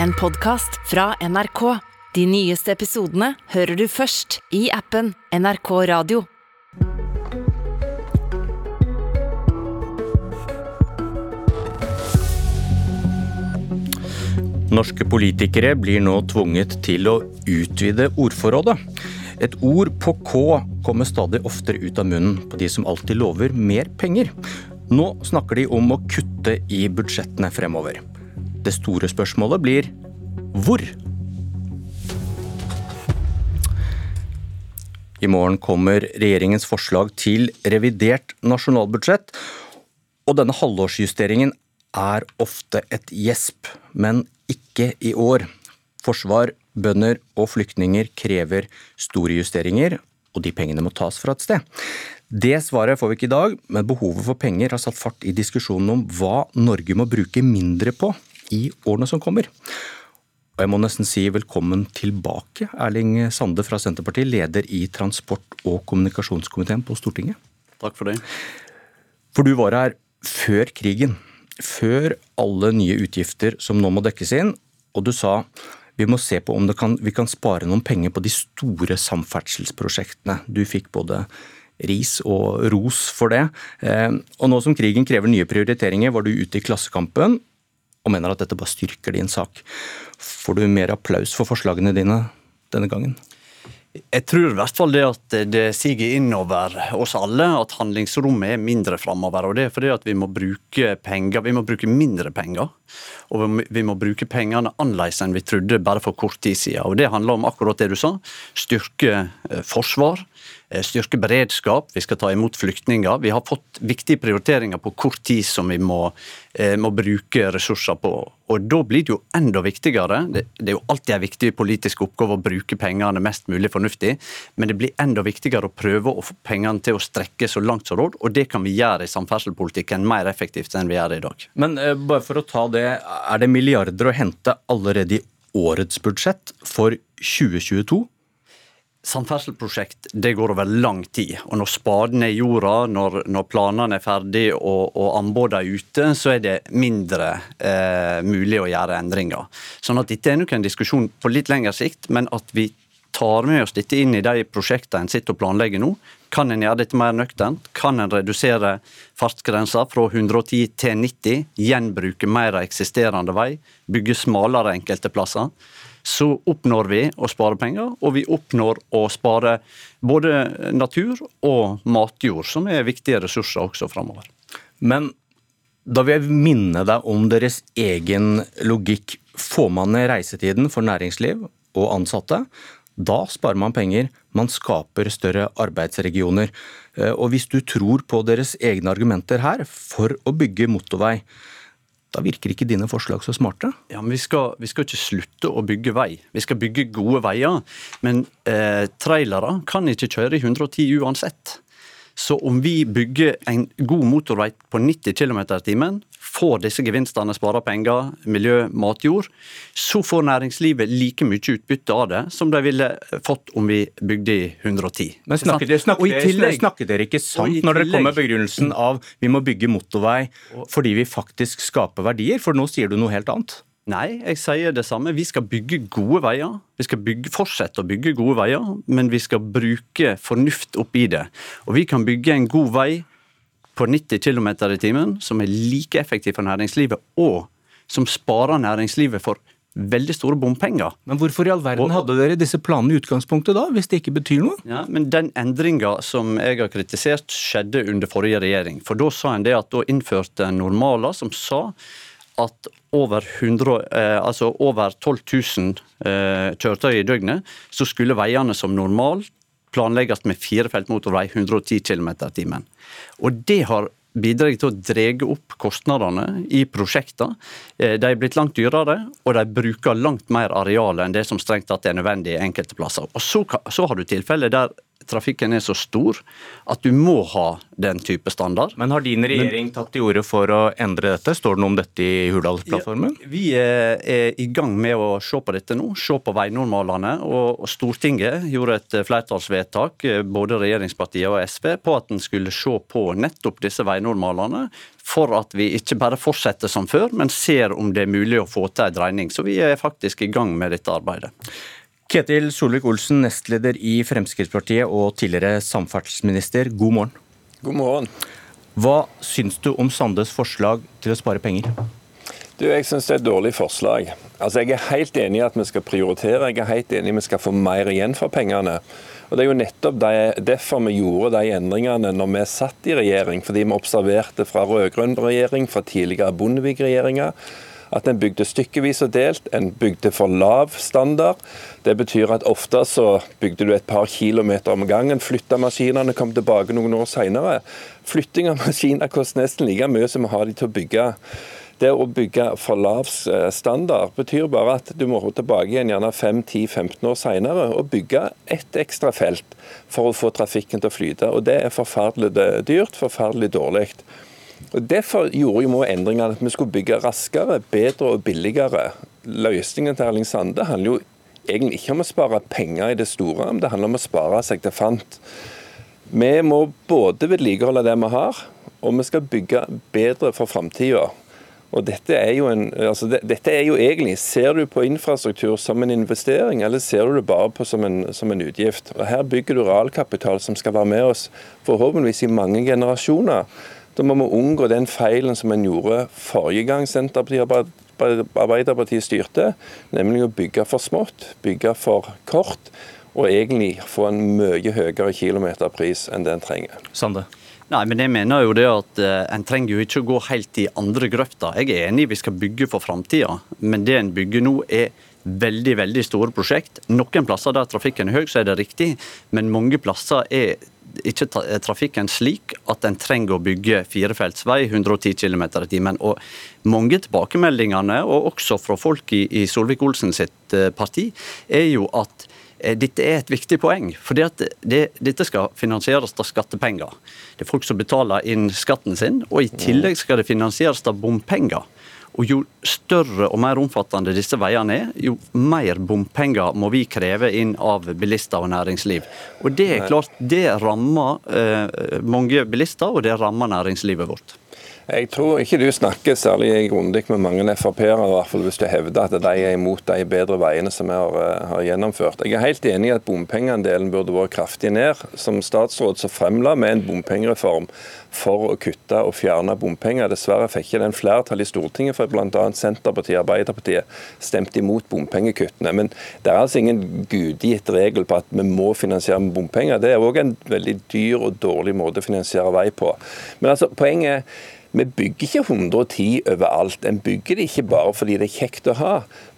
En podkast fra NRK. De nyeste episodene hører du først i appen NRK Radio. Norske politikere blir nå tvunget til å utvide ordforrådet. Et ord på K kommer stadig oftere ut av munnen på de som alltid lover mer penger. Nå snakker de om å kutte i budsjettene fremover. Det store spørsmålet blir hvor? I morgen kommer regjeringens forslag til revidert nasjonalbudsjett. Og denne halvårsjusteringen er ofte et gjesp, men ikke i år. Forsvar, bønder og flyktninger krever store justeringer, og de pengene må tas fra et sted. Det svaret får vi ikke i dag, men behovet for penger har satt fart i diskusjonen om hva Norge må bruke mindre på i årene som kommer. Og jeg må nesten si velkommen tilbake, Erling Sande fra Senterpartiet, leder i transport- og kommunikasjonskomiteen på Stortinget. Takk for det. For du var her før krigen, før alle nye utgifter som nå må dekkes inn, og du sa vi må se på om kan, vi kan spare noen penger på de store samferdselsprosjektene. Du fikk både ris og ros for det. Eh, og nå som krigen krever nye prioriteringer, var du ute i Klassekampen og mener at dette bare styrker din sak. Får du mer applaus for forslagene dine denne gangen? Jeg tror i hvert fall det at det siger innover oss alle at handlingsrommet er mindre framover. Og det er fordi at vi må bruke penger, vi må bruke mindre penger. Og vi må bruke pengene annerledes enn vi trodde bare for kort tid siden. Og det handler om akkurat det du sa. Styrke eh, forsvar, styrke beredskap, vi skal ta imot flyktninger. Vi har fått viktige prioriteringer på kort tid som vi må, eh, må bruke ressurser på. Og Da blir det jo enda viktigere. Det, det er jo alltid en viktig politisk oppgave å bruke pengene mest mulig fornuftig, men det blir enda viktigere å prøve å få pengene til å strekke så langt som råd, og det kan vi gjøre i samferdselspolitikken mer effektivt enn vi gjør i dag. Men uh, bare for å ta det, er det milliarder å hente allerede i årets budsjett for 2022? Samferdselsprosjekt det går over lang tid. og Når spaden er i jorda, når, når planene er ferdige og, og anbudene er ute, så er det mindre eh, mulig å gjøre endringer. Sånn at Dette er nok en diskusjon på litt lengre sikt, men at vi tar med oss dette inn i de prosjektene en sitter og planlegger nå. Kan en gjøre dette mer nøkternt? Kan en redusere fartsgrensa fra 110 til 90? Gjenbruke mer av eksisterende vei? Bygge smalere enkelte plasser? Så oppnår vi å spare penger, og vi oppnår å spare både natur og matjord, som er viktige ressurser også framover. Men da vil jeg minne deg om deres egen logikk. Får man ned reisetiden for næringsliv og ansatte, da sparer man penger, man skaper større arbeidsregioner. Eh, og hvis du tror på deres egne argumenter her for å bygge motorvei, da virker ikke dine forslag så smarte? Ja, men vi skal, vi skal ikke slutte å bygge vei. Vi skal bygge gode veier. Men eh, trailere kan ikke kjøre i 110 uansett. Så om vi bygger en god motorvei på 90 km i timen, får disse gevinstene, sparer penger, miljø, matjord, så får næringslivet like mye utbytte av det som de ville fått om vi bygde i 110. Men snakker dere, snakker, tillegg, snakker dere ikke sant når dere kommer med begrunnelsen av vi må bygge motorvei fordi vi faktisk skaper verdier? For nå sier du noe helt annet. Nei, jeg sier det samme. Vi skal bygge gode veier. Vi skal bygge, fortsette å bygge gode veier, men vi skal bruke fornuft oppi det. Og vi kan bygge en god vei på 90 km i timen som er like effektiv for næringslivet, og som sparer næringslivet for veldig store bompenger. Men hvorfor i all verden og, hadde dere disse planene i utgangspunktet da, hvis det ikke betyr noe? Ja, men Den endringa som jeg har kritisert, skjedde under forrige regjering. For da sa en det at da innførte en normaler som sa at over, 100, eh, altså over 12 000 eh, kjøretøy i døgnet, så skulle veiene som normalt planlegges med firefelt motorvei 110 km i timen. Og det har bidratt til å drege opp kostnadene i prosjektene. Eh, de er blitt langt dyrere, og de bruker langt mer areal enn det som strengt tatt er nødvendig i enkelte plasser. Og så, så har du tilfeller der trafikken er så stor at du må ha den type standard. Men har din regjering tatt til orde for å endre dette? Står det noe om dette i Hurdalsplattformen? Ja, vi er i gang med å se på dette nå, se på veinormalene. Og Stortinget gjorde et flertallsvedtak, både regjeringspartiene og SV, på at en skulle se på nettopp disse veinormalene. For at vi ikke bare fortsetter som før, men ser om det er mulig å få til en dreining. Så vi er faktisk i gang med dette arbeidet. Ketil Solvik-Olsen, nestleder i Fremskrittspartiet og tidligere samferdselsminister, god morgen. God morgen. Hva syns du om Sandes forslag til å spare penger? Du, Jeg syns det er et dårlig forslag. Altså, Jeg er helt enig i at vi skal prioritere, jeg er helt enig i at vi skal få mer igjen for pengene. Og Det er jo nettopp derfor vi gjorde de endringene når vi satt i regjering. Fordi vi observerte fra rød-grønn regjering, fra tidligere Bondevik-regjeringer at en bygde stykkevis og delt. En bygde for lav standard. Det betyr at ofte så bygde du et par kilometer om gangen, flytta maskinene, kom tilbake noen år seinere. Flytting av maskiner koster nesten like mye som å ha de til å bygge. Det å bygge for lav eh, standard betyr bare at du må tilbake igjen gjerne 5-10-15 år senere og bygge ett ekstra felt for å få trafikken til å flyte. Og Det er forferdelig dyrt, forferdelig dårlig. Og Derfor gjorde vi endringene at vi skulle bygge raskere, bedre og billigere. Løsningen til Erling Sande handler jo egentlig ikke om å spare penger i det store, men det handler om å spare seg til fant. Vi må både vedlikeholde det vi har, og vi skal bygge bedre for framtida. Og dette er, jo en, altså det, dette er jo egentlig Ser du på infrastruktur som en investering, eller ser du det bare på som en, som en utgift? Og Her bygger du realkapital som skal være med oss forhåpentligvis i mange generasjoner. Da må vi unngå den feilen som en gjorde forrige gang Senterpartiet Arbeiderpartiet styrte, nemlig å bygge for smått, bygge for kort, og egentlig få en mye høyere kilometerpris enn det en trenger. Sande. Nei, men jeg mener jo det at uh, En trenger jo ikke å gå helt i andre grøfta. Jeg er enig vi skal bygge for framtida, men det en bygger nå er veldig veldig store prosjekt. Noen plasser der trafikken er høy, så er det riktig, men mange plasser er ikke trafikken slik at en trenger å bygge firefeltsvei 110 km i timen. Og mange tilbakemeldingene, og også fra folk i, i Solvik-Olsen sitt eh, parti, er jo at eh, dette er et viktig poeng. For det, dette skal finansieres av skattepenger. Det er folk som betaler inn skatten sin, og i tillegg skal det finansieres av bompenger. Og Jo større og mer omfattende disse veiene er, jo mer bompenger må vi kreve inn av bilister og næringsliv. Og Det er klart, det rammer eh, mange bilister, og det rammer næringslivet vårt. Jeg tror ikke du snakker særlig grundig med mange Frp-ere, hvis du hevder at de er imot de bedre veiene som vi har, eh, har, gjennomført. Jeg er helt enig i at bompengeandelen burde vært kraftig ned. Som statsråd så fremla vi en bompengereform for å kutte og fjerne bompenger. Dessverre fikk ikke den flertall i Stortinget, for bl.a. Senterpartiet og Arbeiderpartiet stemte imot bompengekuttene. Men det er altså ingen gudgitt regel på at vi må finansiere med bompenger. Det er òg en veldig dyr og dårlig måte å finansiere vei på. Men altså, poenget er vi bygger ikke 110 overalt. En bygger det ikke bare fordi det er kjekt å ha.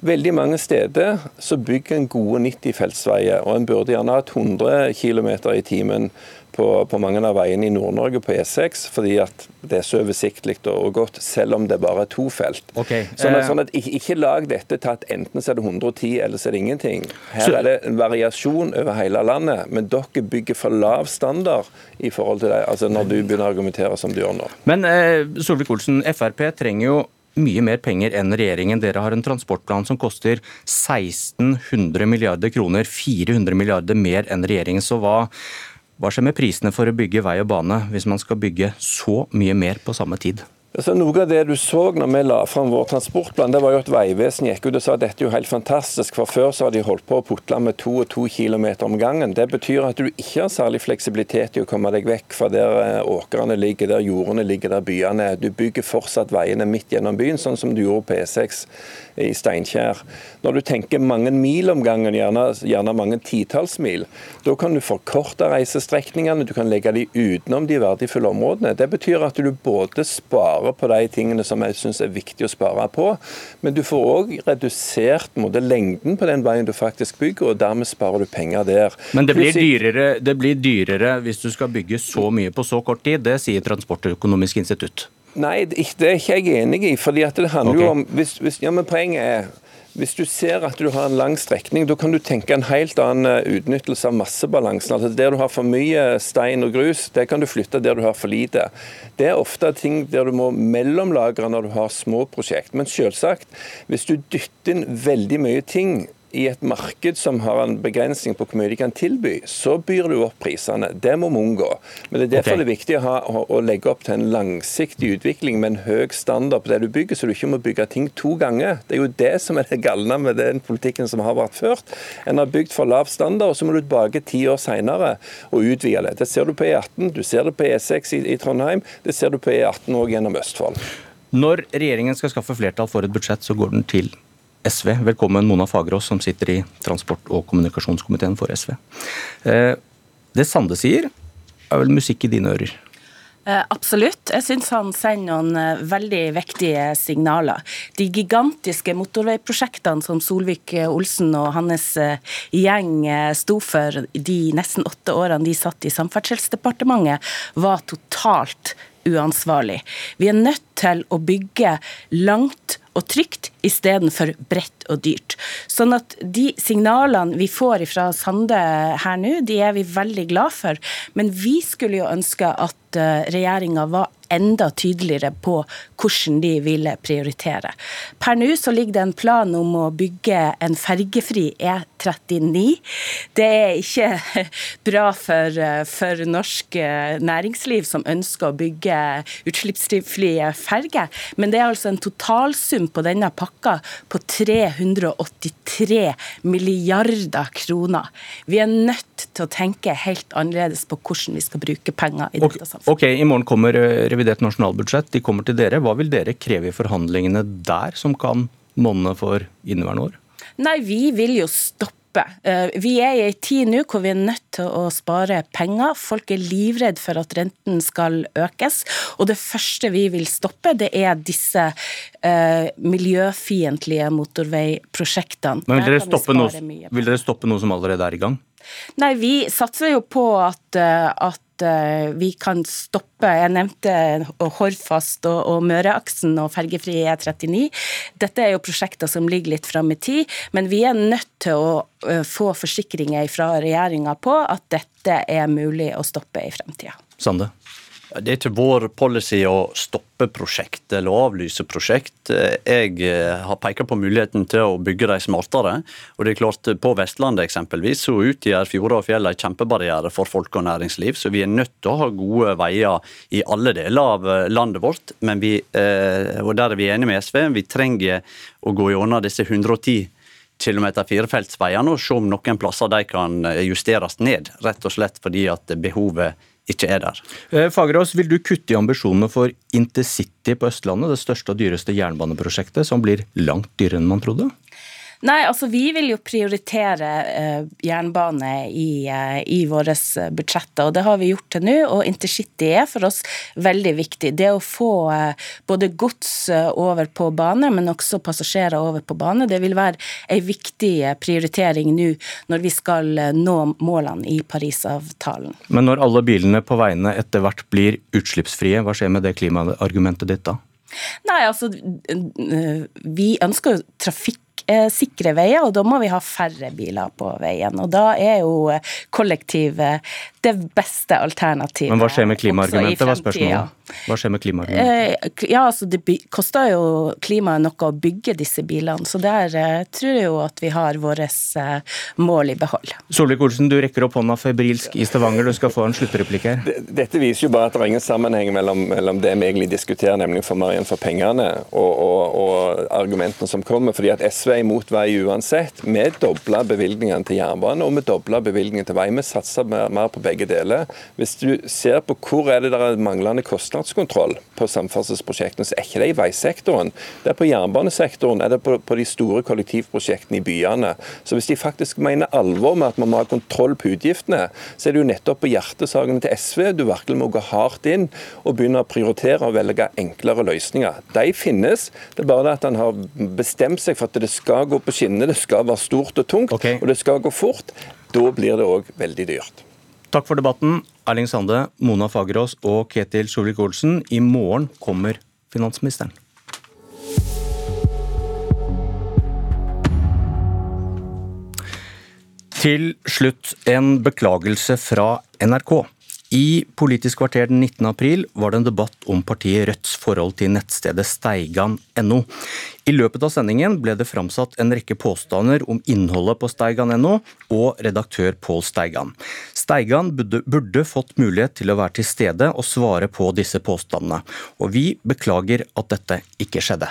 Veldig mange steder så bygger en gode 90-feltsveier, og en burde gjerne hatt 100 km i timen på, på, mange av veiene i Nord-Norge på E6, fordi at det er så oversiktlig og godt, selv om det bare er to felt. Okay. Sånn, at, eh, sånn at ikke, ikke, lag dette til at enten så er det 110, eller så er det ingenting. Her er det en variasjon over hele landet, men dere bygger for lav standard i forhold til det, altså når du begynner å argumentere som du gjør nå. Men eh, Solvik-Olsen, Frp trenger jo mye mer penger enn regjeringen. Dere har en transportplan som koster 1600 milliarder kroner, 400 milliarder mer enn regjeringen. Så hva, hva skjer med prisene for å bygge vei og bane hvis man skal bygge så mye mer på samme tid? Altså, noe av det du så når vi la fram vår transportplan, det var jo at Vegvesenet gikk ut og sa at dette er jo helt fantastisk. For før så har de holdt på å putle med to og to kilometer om gangen. Det betyr at du ikke har særlig fleksibilitet i å komme deg vekk fra der eh, åkrene ligger, der jordene ligger, der byene er. Du bygger fortsatt veiene midt gjennom byen, sånn som du gjorde på E6 i Steinkjer. Når du tenker mange mil om gangen, gjerne, gjerne mange titalls mil, da kan du forkorte reisestrekningene, du kan legge de utenom de verdifulle områdene. Det betyr at du både sparer spare på de tingene som jeg syns er viktig å spare på. Men du får òg redusert måte, lengden på den veien du faktisk bygger, og dermed sparer du penger der. Men det blir, dyrere, det blir dyrere hvis du skal bygge så mye på så kort tid. Det sier Transportøkonomisk institutt. Nei, det er ikke jeg enig i. fordi at det handler okay. jo om hvis, hvis, ja, men Poenget er Hvis du ser at du har en lang strekning, da kan du tenke en helt annen eh, utnyttelse av massebalansen. Altså Der du har for mye stein og grus, det kan du flytte der du har for lite. Det er ofte ting der du må mellomlagre når du har små prosjekt. Men selvsagt, hvis du dytter inn veldig mye ting i et marked som har en begrensning på hvor mye de kan tilby, så byr du opp prisene. Det må vi unngå. Men det er derfor okay. det er viktig å, ha, å, legge opp til en langsiktig utvikling med en høy standard på det du bygger, så du ikke må bygge ting to ganger. Det er jo det som er det galne med den politikken som har vært ført. En har bygd for lav standard, og så må du tilbake ti år senere og utvide det. Det ser du på E18, du ser det på E6 i, i Trondheim, det ser du på E18 òg gjennom Østfold. Når regjeringen skal skaffe flertall for et budsjett, så går den til SV. Velkommen Mona Fagerås, som sitter i transport- og kommunikasjonskomiteen for SV. Eh, det Sande sier, er vel musikk i dine ører? Eh, absolutt. Jeg syns han sender noen eh, veldig viktige signaler. De gigantiske motorveiprosjektene som Solvik-Olsen og hans gjeng sto for de nesten åtte årene de satt i Samferdselsdepartementet, var totalt uansvarlig. Vi er nødt til å bygge langt og trygt istedenfor bredt og dyrt. Sånn at de signalene vi får fra Sande her nå, de er vi veldig glad for. Men vi skulle jo ønske at eh, regjeringa var enda tydeligere på hvordan de ville prioritere. Per nå så ligger det en plan om å bygge en fergefri E39. Det er ikke bra for, for norsk eh, næringsliv som ønsker å bygge utslippsfrie ferger, men det er altså en totalsum på denne pakka på 383 milliarder kroner. Vi er nødt til å tenke helt annerledes på hvordan vi skal bruke penger i dette samfunnet. Ok, I morgen kommer eh, revidert nasjonalbudsjett. De kommer til dere. Hva vil dere kreve i forhandlingene der som kan monne for inneværende år? Nei, vi vil jo stoppe eh, vi er i en tid nå hvor vi er nødt til å spare penger. Folk er livredd for at renten skal økes. Og det første vi vil stoppe, det er disse uh, miljøfiendtlige motorveiprosjektene. Men vil dere, noe, vil dere, stoppe noe, som allerede er i gang? Nei, vi satser jo på at, at Eh, vi kan stoppe Jeg nevnte Hordfast og, og Møreaksen og fergefri E39. Dette er jo prosjekter som ligger litt fram i tid, men vi er nødt til å eh, få forsikringer fra regjeringa på at dette er mulig å stoppe i fremtida. Sande? Det er ikke vår policy å stoppe prosjekt eller avlyse prosjekt. Jeg eh, har pekt på muligheten til å bygge de smartere. Og det er klart, På Vestlandet eksempelvis, så utgjør fjorder og fjell en kjempebarriere for folk og næringsliv. Så vi er nødt til å ha gode veier i alle deler av eh, landet vårt. Men vi, eh, og der er vi enige med SV, vi trenger å gå gjennom disse 110 km firefeltsveiene og se om noen plasser de kan justeres ned. Rett og slett fordi at behovet ikke er der. Eh, Fagerås, vil du kutte i ambisjonene for intercity på Østlandet, det største og dyreste jernbaneprosjektet, som blir langt dyrere enn man trodde? Nei, altså vi vil jo prioritere eh, jernbane i, eh, i våre budsjetter, og det har vi gjort til nå. Og intercity er for oss veldig viktig. Det å få eh, både gods eh, over på bane, men også passasjerer over på bane, det vil være en viktig eh, prioritering nå når vi skal eh, nå målene i Parisavtalen. Men når alle bilene på veiene etter hvert blir utslippsfrie, hva skjer med det klimaargumentet ditt da? Nei, altså Vi ønsker jo trafikk Eh, sikre veier, og da må vi ha færre biler på veien. Og da er jo kollektiv det beste alternativet. Men hva skjer med klimaargumentet, var spørsmålet? Hva skjer med klimaet? Eh, ja, altså Det koster jo klimaet noe å bygge disse bilene, så der eh, tror jeg jo at vi har våre mål i behold. Solvik-Olsen, du rekker opp hånda febrilsk i Stavanger, du skal få en sluttreplikk her. Dette viser jo bare at det er ingen sammenheng mellom, mellom det vi egentlig diskuterer, nemlig for mer igjen for pengene, og, og, og argumentene som kommer. fordi at SV er imot vei uansett. Vi dobla bevilgningene til jernbane, og vi dobla bevilgningene til vei. Vi satser mer, mer, på begge deler. Hvis du ser på hvor er det der er manglende kostnadskontroll på samferdselsprosjektene, så er ikke det i veisektoren. Det er på jernbanesektoren, er det på, på de store kollektivprosjektene i byene. Så hvis de faktisk mener alvor med at man må ha kontroll på utgiftene, så er det jo nettopp på hjertesakene til SV du virkelig må gå hardt inn og begynne å prioritere og velge enklere løsninger. De finnes, det er bare det at han har bestemt seg for at det skal gå på skinner, det skal være stort og tungt, okay. og det skal gå fort. Da blir det òg veldig dyrt. Takk for debatten, Erling Sande, Mona Fagerås og Ketil Solvik-Olsen. I morgen kommer finansministeren. Til slutt en beklagelse fra NRK. I Politisk kvarter den 19. april var det en debatt om partiet Rødts forhold til nettstedet steigan.no. I løpet av sendingen ble det framsatt en rekke påstander om innholdet på steigan.no og redaktør Pål Steigan. Steigan burde, burde fått mulighet til å være til stede og svare på disse påstandene, og vi beklager at dette ikke skjedde.